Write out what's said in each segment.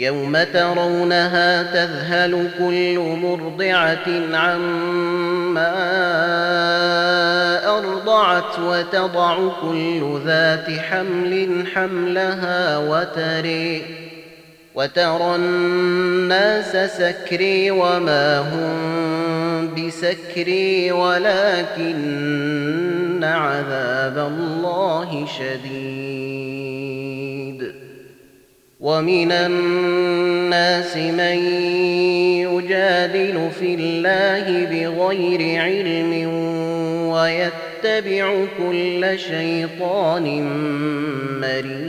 يوم ترونها تذهل كل مرضعة عما أرضعت وتضع كل ذات حمل حملها وتري وترى الناس سكري وما هم بسكري ولكن عذاب الله شديد ومن الناس من يجادل في الله بغير علم ويتبع كل شيطان مريد.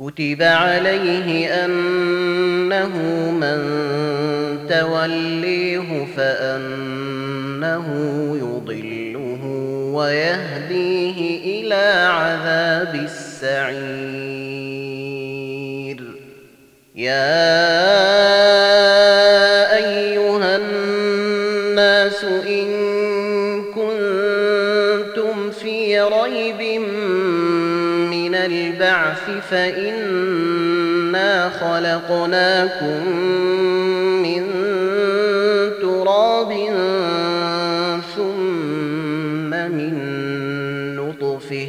كتب عليه أنه من توليه فأنه يضله ويهديه إلى عذاب السعير. يا أيها الناس إن كنتم في ريب من البعث فإنا خلقناكم من تراب ثم من نطفه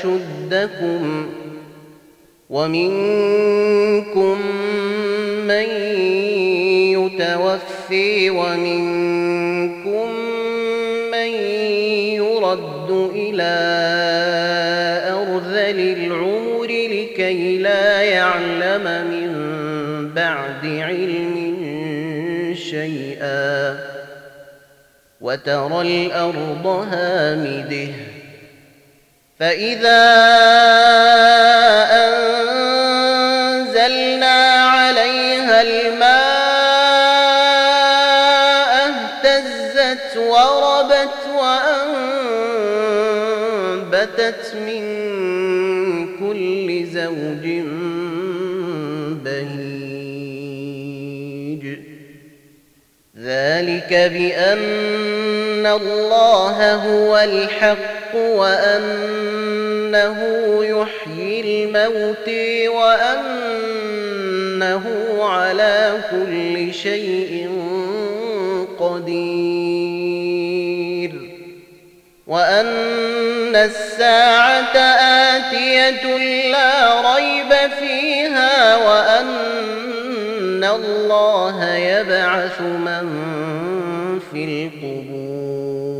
اشدكم ومنكم من يتوفي ومنكم من يرد إلى أرذل العمر لكي لا يعلم من بعد علم شيئا وترى الأرض هامده فإذا أنزلنا عليها الماء اهتزت وربت وأنبتت من كل زوج بهيج. ذلك بأن الله هو الحق. وأنه يحيي الموت وأنه على كل شيء قدير. وأن الساعة آتية لا ريب فيها وأن الله يبعث من في القبور.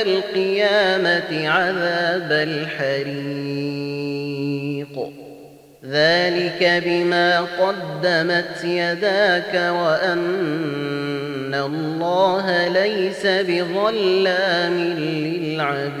يوم القيامة عذاب الحريق. ذلك بما قدمت يداك إن الله ليس بظلام للعبيد.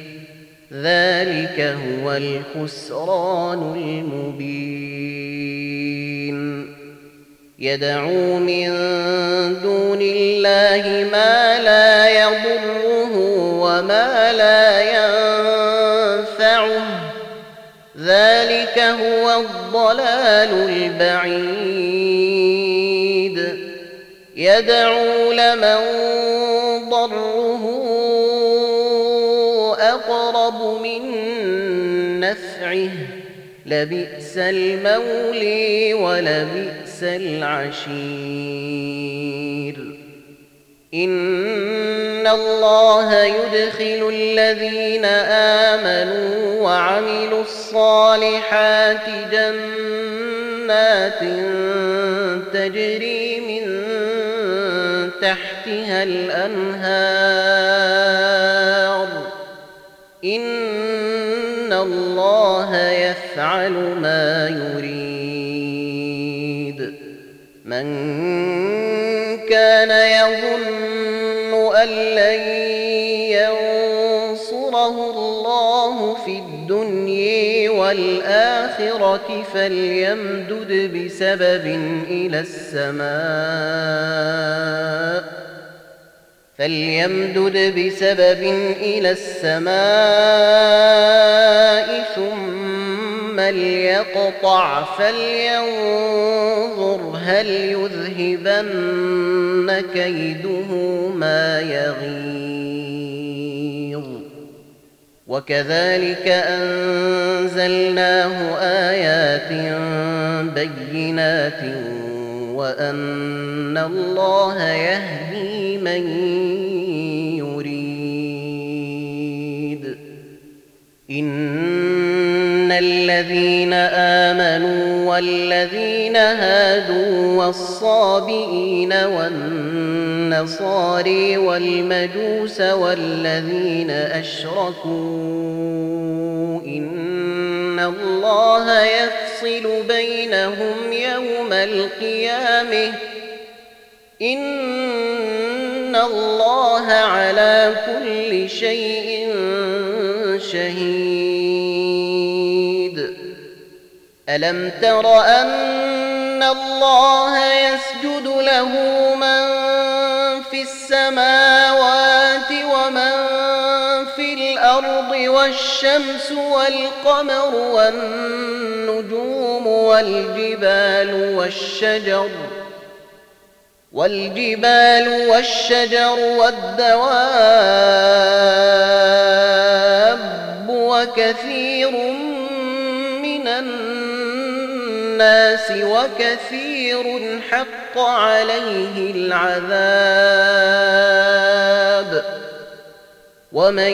ذلك هو الخسران المبين. يدعو من دون الله ما لا يضره وما لا ينفعه. ذلك هو الضلال البعيد. يدعو لمن ضره اقرب من نفعه. لبئس المولي ولبئس العشير. إن الله يدخل الذين آمنوا وعملوا الصالحات جنات تجري من تحتها الأنهار. الله يفعل ما يريد. من كان يظن أن لن ينصره الله في الدنيا والآخرة فليمدد بسبب إلى السماء. فليمدد بسبب إلى السماء ثم ليقطع فلينظر هل يذهبن كيده ما يغيظ. وكذلك أنزلناه آيات بينات وأن الله يهدي من يريد. إن الذين آمنوا والذين هادوا والصابئين والنصاري والمجوس والذين أشركوا إن الله يفصل بينهم يوم القيامة. إن الله على كل شيء شهيد. ألم تر أن الله يسجد له من في السماوات والشمس والقمر والنجوم والجبال والشجر والجبال والشجر والدواب وكثير من الناس وكثير حق عليه العذاب ومن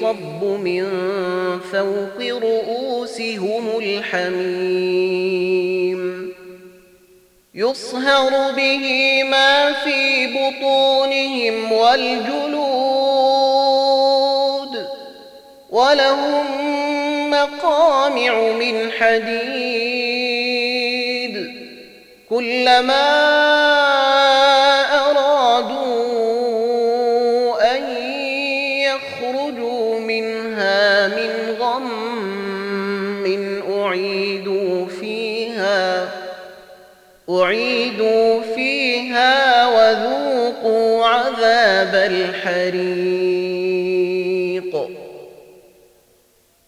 يصب من فوق رؤوسهم الحميم. يصهر به ما في بطونهم والجلود. ولهم مقامع من حديد. كلما الحريق.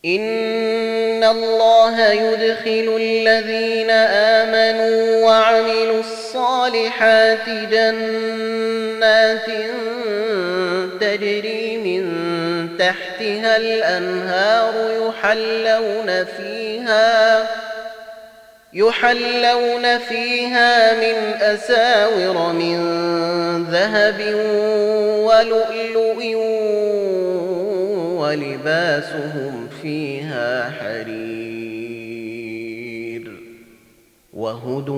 إن الله يدخل الذين آمنوا وعملوا الصالحات جنات تجري من تحتها الأنهار يحلون فيها يحلون فيها من أساور من ذهب ولؤلؤ ولباسهم فيها حرير وهدوا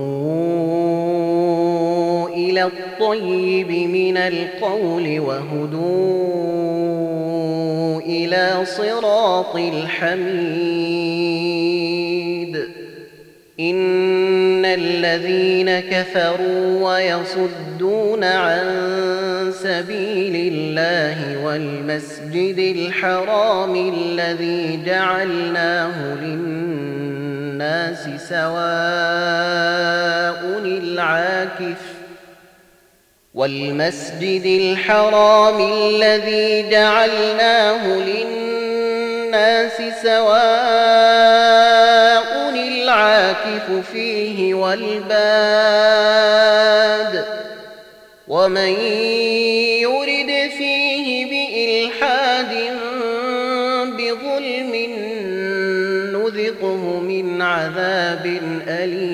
إلى الطيب من القول وهدوا إلى صراط الحميد إن الذين كفروا ويصدون عن سبيل الله والمسجد الحرام الذي جعلناه للناس سواء العاكف والمسجد الحرام الذي جعلناه للناس سواء العاكف فيه والباد ومن يرد فيه بإلحاد بظلم نذقه من عذاب أليم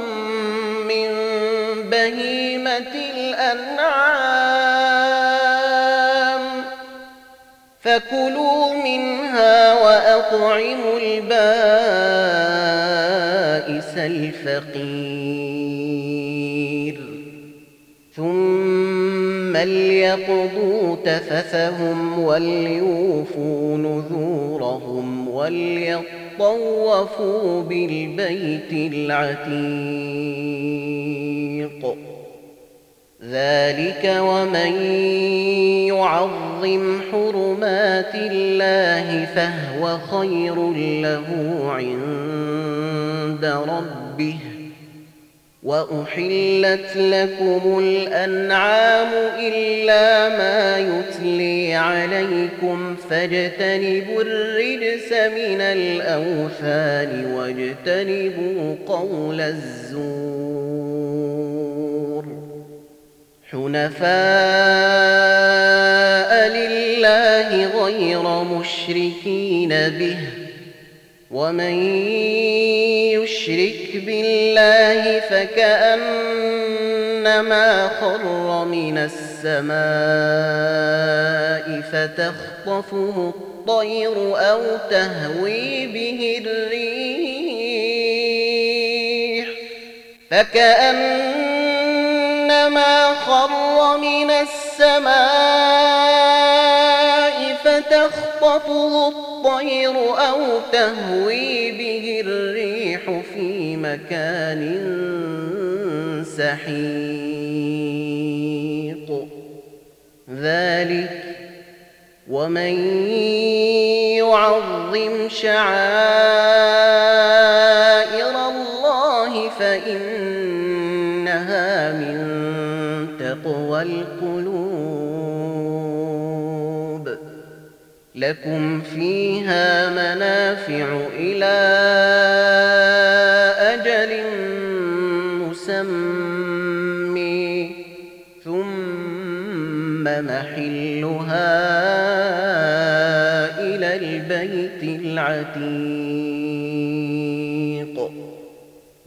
من بهيمة الأنعام فكلوا منها وأطعموا البائس الفقير ثم ليقضوا تفثهم وليوفوا نذورهم وليطوفوا بالبيت العتيق. ذلك ومن يعظم حرمات الله فهو خير له عند ربه. وأحلت لكم الأنعام إلا ما يتلي عليكم فاجتنبوا الرجس من الأوثان واجتنبوا قول الزور. حنفاء لله غير مشركين به ومن يشرك بالله فكأنما خر من السماء فتخطفه الطير أو تهوي به الريح فكأنما خر من السماء فتخطفه الطير أو تهوي به الريح في مكان سحيق. ذلك ومن يعظم شعائر الله فإنها من تقوى القلوب لكم فيها منافع إلى أجل مسمي ثم محلها إلى البيت العتيق.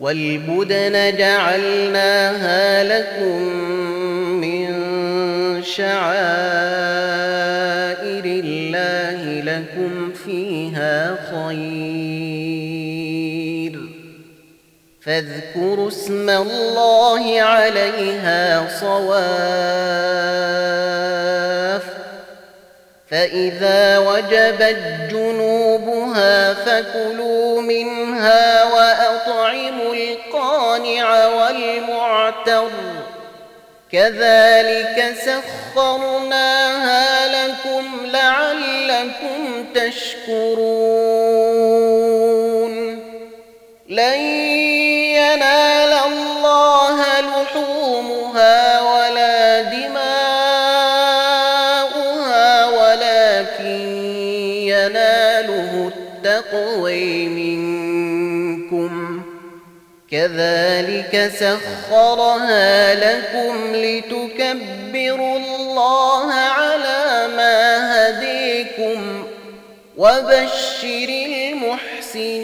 والبدن جعلناها لكم من شعائر الله لكم فيها خير. فاذكروا اسم الله عليها صواف فإذا وجبت جنوبها فكلوا منها وأطعموا القانع والمعتر. كذلك سخرناها لكم لعلكم تشكرون. لن التقوي منكم كذلك سخرها لكم لتكبروا الله على ما هديكم وبشر المحسنين.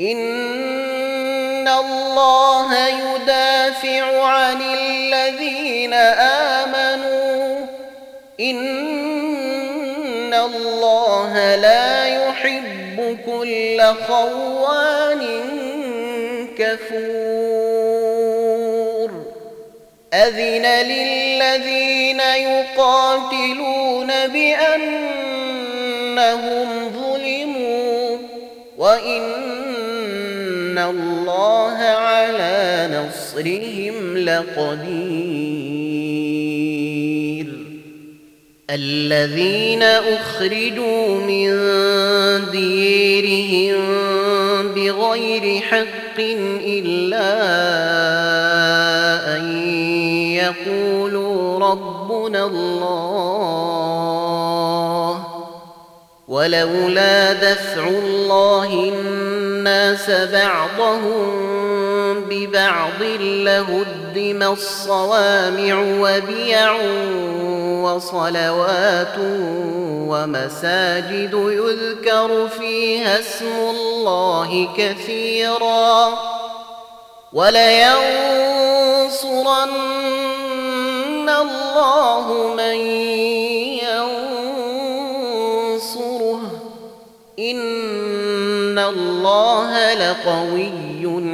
إن الله يدافع عن الذين آمنوا. إن الله لا يحب كل خوان كفور. أذن للذين يقاتلون بأنهم ظلموا وإن الله على نصرهم لقدير. الذين أخرجوا من ديرهم بغير حق إلا أن يقولوا ربنا الله ولولا دفع الله الناس بعضهم ببعض لهدم الصوامع وبيع وصلوات ومساجد يذكر فيها اسم الله كثيرا ولينصرن الله من ينصره إن الله لقوي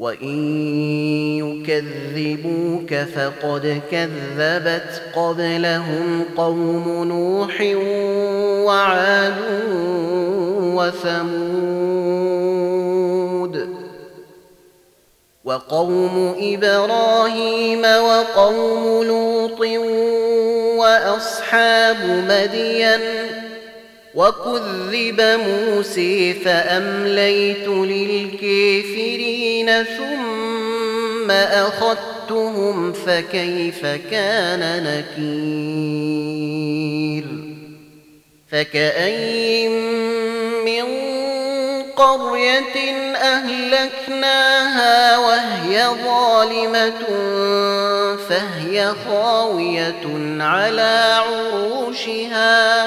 وإن يكذبوك فقد كذبت قبلهم قوم نوح وعاد وثمود وقوم إبراهيم وقوم لوط وأصحاب مدين وكذب موسى فأمليت للكافرين ثم أخذتهم فكيف كان نكير؟ فكأي من قرية أهلكناها وهي ظالمة فهي خاوية على عروشها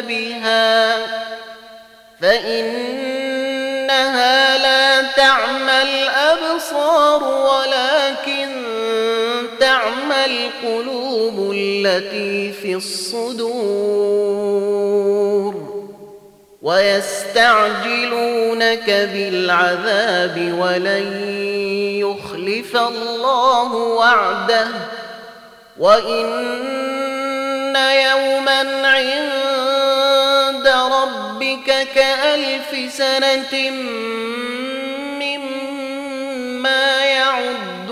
بها فإنها لا تعمى الأبصار ولكن تعمى القلوب التي في الصدور ويستعجلونك بالعذاب ولن يخلف الله وعده وإن يوما عند كألف سنة مما يعدون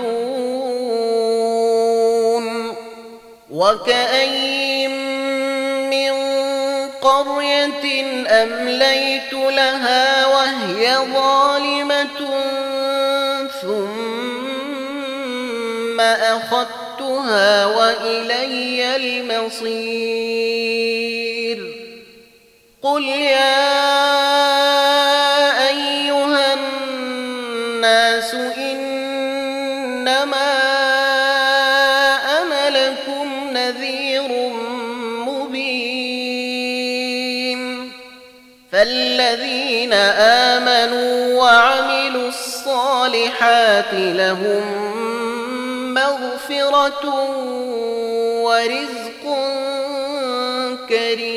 وكأي من قرية أمليت لها وهي ظالمة ثم أخذتها وإلي المصير قل يا أيها الناس إنما أنا لكم نذير مبين فالذين آمنوا وعملوا الصالحات لهم مغفرة ورزق كريم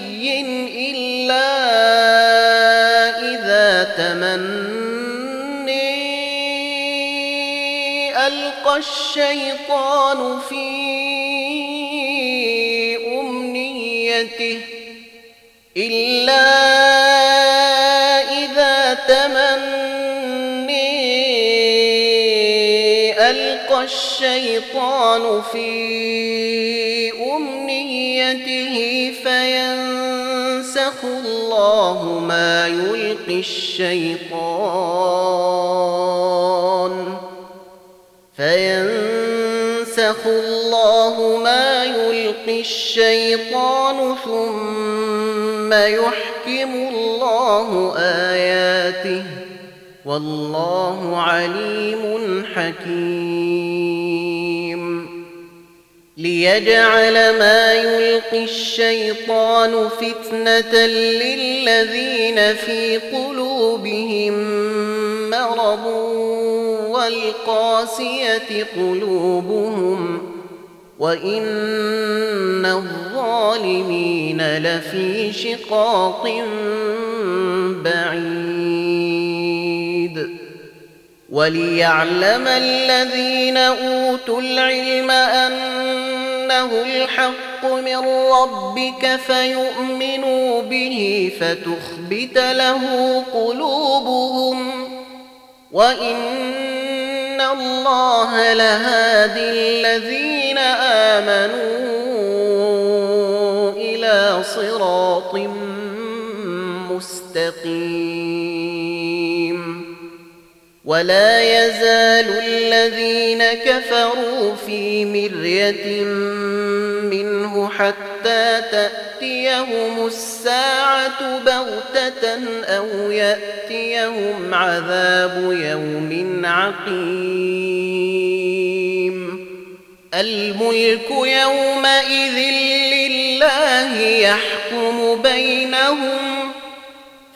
الشيطان في أمنيته إلا إذا تمني ألقى الشيطان في أمنيته فينسخ الله ما يلقي الشيطان فينسخ الله ما يلقي الشيطان ثم يحكم الله آياته والله عليم حكيم. ليجعل ما يلقي الشيطان فتنة للذين في قلوبهم مرض والقاسية قلوبهم وإن الظالمين لفي شقاق بعيد. وليعلم الذين أوتوا العلم أنه الحق من ربك فيؤمنوا به فتخبت له قلوبهم وإن الله لهادي الذين آمنوا إلى صراط مستقيم ولا يزال الذين كفروا في مرية منه حتى حتى تأتيهم الساعة بغتة أو يأتيهم عذاب يوم عقيم. الملك يومئذ لله يحكم بينهم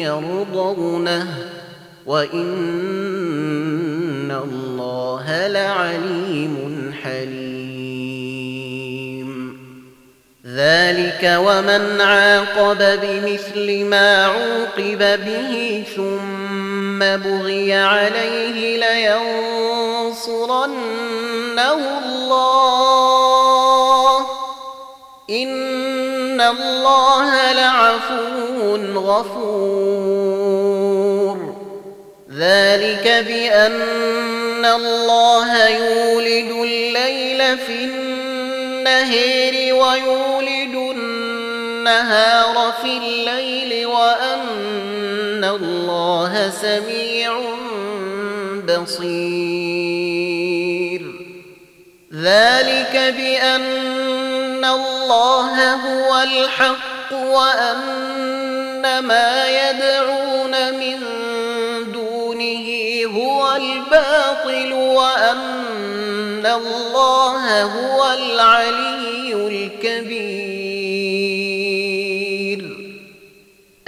يرضونه وإن الله لعليم حليم. ذلك ومن عاقب بمثل ما عوقب به ثم بغي عليه لينصرنه الله. إن الله لعفو غفور. ذلك بأن الله يولد الليل في النهر ويولد النهار في الليل وأن الله سميع بصير. ذلك بأن الله هو الحق وأن ما يدعون من دونه هو الباطل وأن الله هو العلي الكبير.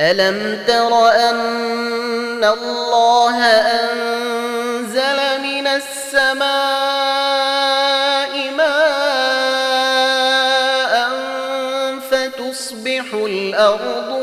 ألم تر أن الله أنزل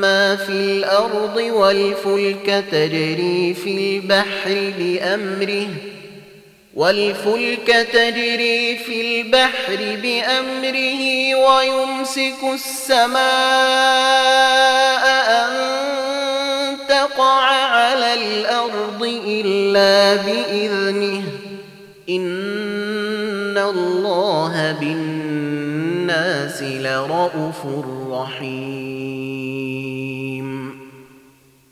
ما في الأرض والفلك تجري في البحر بأمره والفلك تجري في البحر بأمره ويمسك السماء أن تقع على الأرض إلا بإذنه. إن الله بالناس لرءوف رحيم.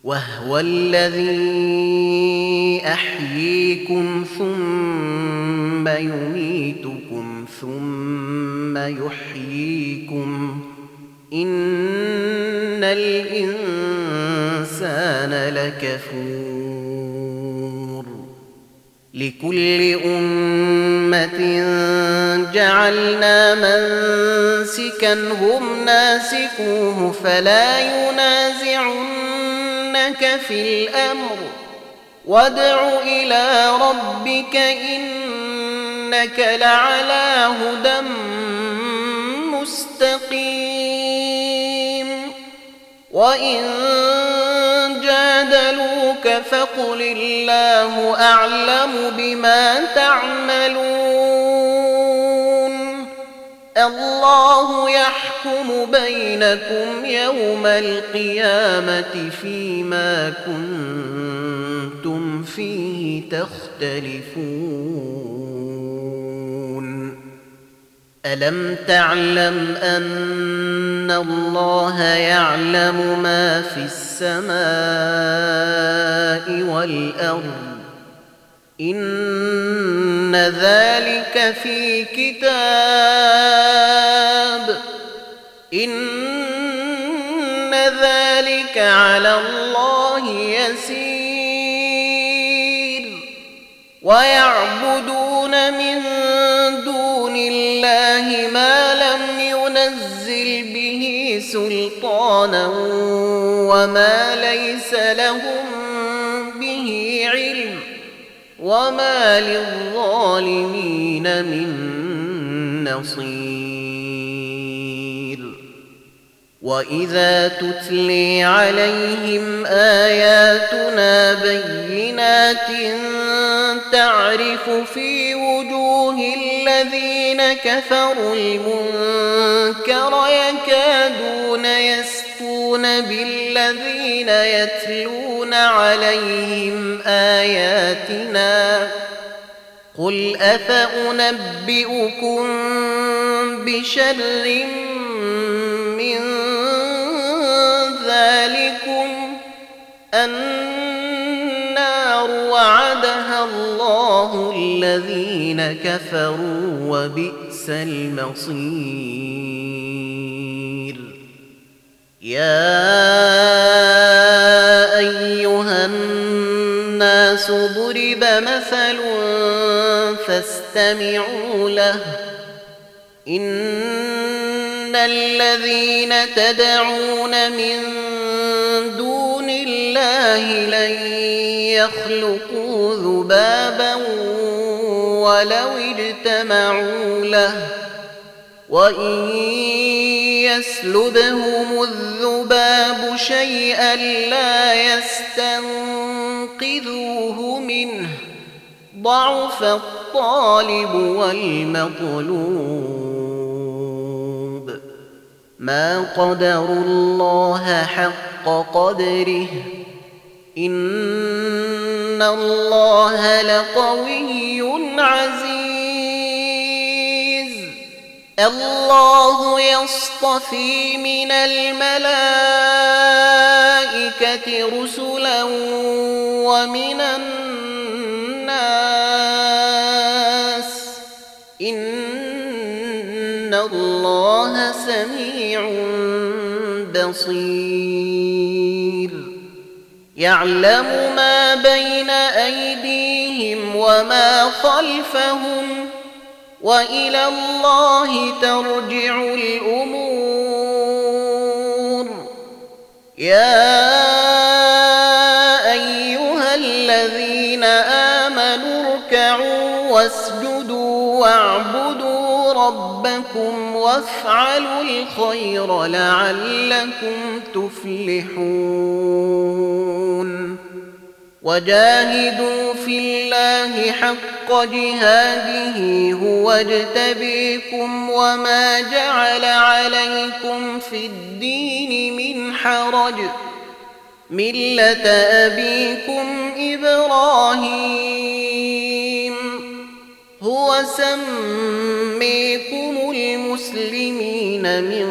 وهو الذي أحييكم ثم يميتكم ثم يحييكم. إن الإنسان لكفور. لكل أمة جعلنا منسكا هم ناسكوه فلا ينازعنك في الأمر. وادع إلى ربك إنك لعلى هدى مستقيم. وإن جادلوك فقل الله أعلم بما تعملون. الله يحكم بينكم يوم القيامة فيما كنتم فيه تختلفون. ألم تعلم أن الله يعلم ما في السماء والأرض؟ ذلك في كتاب إن ذلك على الله يسير ويعبدون من دون الله ما لم ينزل به سلطانا وما ليس لهم وما للظالمين من نصير واذا تتلي عليهم اياتنا بينات تعرف في وجوه الذين كفروا المنكر يكادون يسكون بالذين يتلون عليهم اياتنا قل افانبئكم بشر من ذلكم النار وعدها الله الذين كفروا وبئس المصير يا أيها الناس ضرب مثل فاستمعوا له. إن الذين تدعون من دون الله لن يخلقوا ذبابا ولو اجتمعوا له. وإن يسلبهم الذباب شيئا لا يستنقذوه منه. ضعف الطالب والمطلوب. ما قدروا الله حق قدره. إن الله لقوي عزيز. الله يصطفي من الملائكة رسلا ومن الناس. إن الله سميع بصير. يعلم ما بين أيديهم وما خلفهم وإلى الله ترجع الأمور. يا أيها الذين آمنوا اركعوا واسجدوا واعبدوا ربكم وافعلوا الخير لعلكم تفلحون. وجاهدوا في الله حق جهاده هو اجتبيكم وما جعل عليكم في الدين من حرج. مله ابيكم إبراهيم. هو سميكم المسلمين من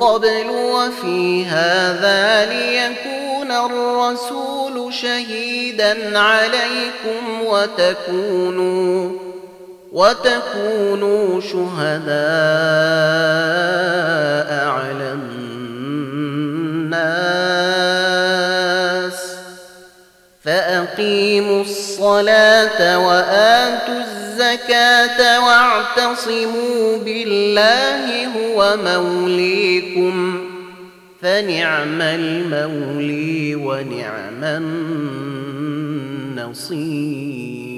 قبل وفي هذا ليكون الرسول شهيدا عليكم وتكونوا وتكونوا شهداء على الناس. فأقيموا الصلاة وآتوا الزكاة واعتصموا بالله هو موليكم. فنعم المولي ونعم النصير.